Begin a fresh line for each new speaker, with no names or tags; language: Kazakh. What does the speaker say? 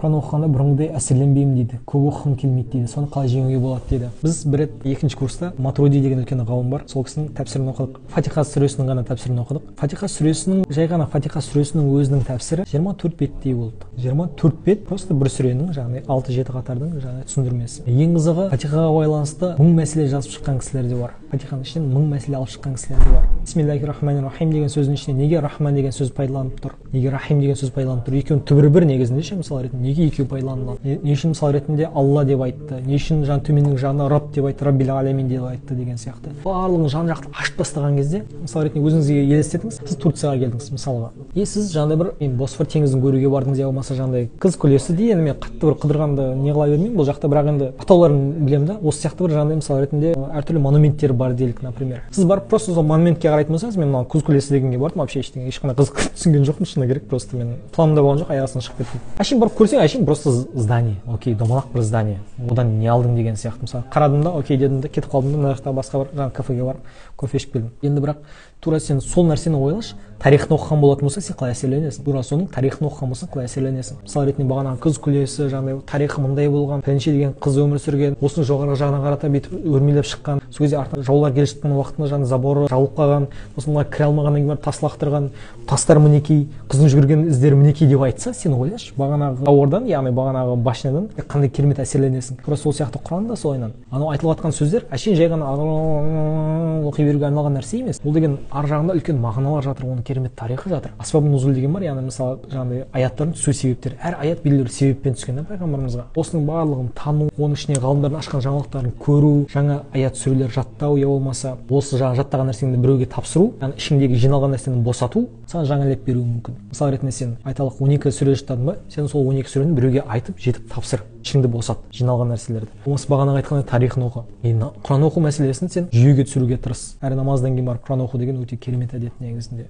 құран оқығанда бұрынғыдай әсерленбеймін дейді. Көп оқығым келмейді дейді. Соны қалай жеңуге болады дейді. Біз бір рет екінші курста матруди деген үлкен ғалым бар. Сол кісінің тәпсірін оқыдық. Фатиха сүресінің ғана тәпсірін оқыдық. Фатиха сүресінің жай ғана фатиха сүресінің өзінің тәпсірі жиырма төрт беттей болды. жиырма төрт бет просто бір сүренің яғни алты жеті қатардың жаңағы түсіндірмесі. Ең қызығы фатихаға байланысты мың мәселе жазып шыққан кісілер де бар. Фатиханың ішінен мың мәселе алып шыққан кісілер де бар. Бисмиллахи рахмани рахим деген сөздің ішіне неге рахман деген сөз пайдаланып тұр? Неге рахим деген сөз пайдаланып тұр? Екеуінің түбірі бір негізінде ше мысал ретінде? Неге екеуі пайдаланылады не, үшін мысал ретінде алла деп айтты? Не үшін жан төменнің жаны раб деп айтты? Раббил алямин деп айтты деген сияқты. Барлығын жан жақты ашып тастаған кезде мысал ретінде өзіңізге елестетіңіз. Сіз турцияға келдіңіз мысалға. И сіз жаңағыдай бір мен босфор теңізін көруге бардыңыз я болмаса жаңағыдай қыз күлесі дейді енді мен қатты бір қыдырғанды не қыла бермеймін. Бұл жақта бірақ енді атауларын білемін да осы сияқты бір жаңағыдай мысал ретінде әртүрлі монументтер бар делік например. Сіз барып просто сол монументке қарайтын болсаңыз мен мынау күз күлесі дегенге бардым. Вообще ештеңе ешқандай қызық түсінген жоқпын шыны керек просто мен планымда болған жоқ аяқ астынан шығып кеттім. Әшейін барып көрсең әшейін просто здание окей домалақ бір здание. Одан не алдың деген сияқты мысалы қарадым да окей дедім да кетіп қалдым да мына жақта басқа бір жаңағы кафеге барып кофе ішіп келдім. Енді бірақ тура сен сол нәрсені ойлашы тарихын оқыған болатын болсаң сен қалай әсерленесің? Тура соның тарихын оқыған болсаң қалай әсерленесің? Мысалы ретінде бағанағы күз күлесі жаңағыдай тарихы мындай болған пәленше деген қыз өмір сүрген осыны жоғарғы жағына қарата бүйтіп өрмелеп шыққан сол кезде артынан жаулар келе жатқан уақытында жаңағы заборы жабылып қалған сосын кіре алмағаннан кейін барып тас лақтырған тастар мінекей қыздың жүгірген іздері мінекей деп айтса сен ойлашы бағанағы тауардан яғни бағанағы башнядан қандай керемет әсерленесің? Тура сол сияқты құран да солайынан анау айтылып жатқан сөздер әшейін жай ғана оқи беруге арналған нәрсе емес. Бұл деген ар жағында үлкен мағыналар жатыр оның керемет тарихы жатыр. Асбаб нузул деген бар яғни мысалы жаңағыдай аяттардың түсу себептері. Әр аят белгілі бір себеппен түскен да пайғамбарымызға осының барлығын тану оның ішіне ғалымдардың ашқан жаңалықтарын көру жаңа аят сүрелер жаттау я болмаса осы жаңағы жаттаған нәрсеңді біреуге тапсыру яғни ішіңдегі жиналған нәрсені босату саған жаңа леп беруі мүмкін. Мысалы ретінде сен айталық он екі сүре жаттадың ба сен сол он екі сүрені біреуге айтып жетіп тапсыр. Ішіңді босат жиналған нәрселерді. Болмаса бағанағы айтқандай тарихын оқы. Енді құран оқу мәселесін сен жүйеге түсіруге тырыс. Әр намаздан кейін барып құран оқу деген өте керемет әдет негізінде.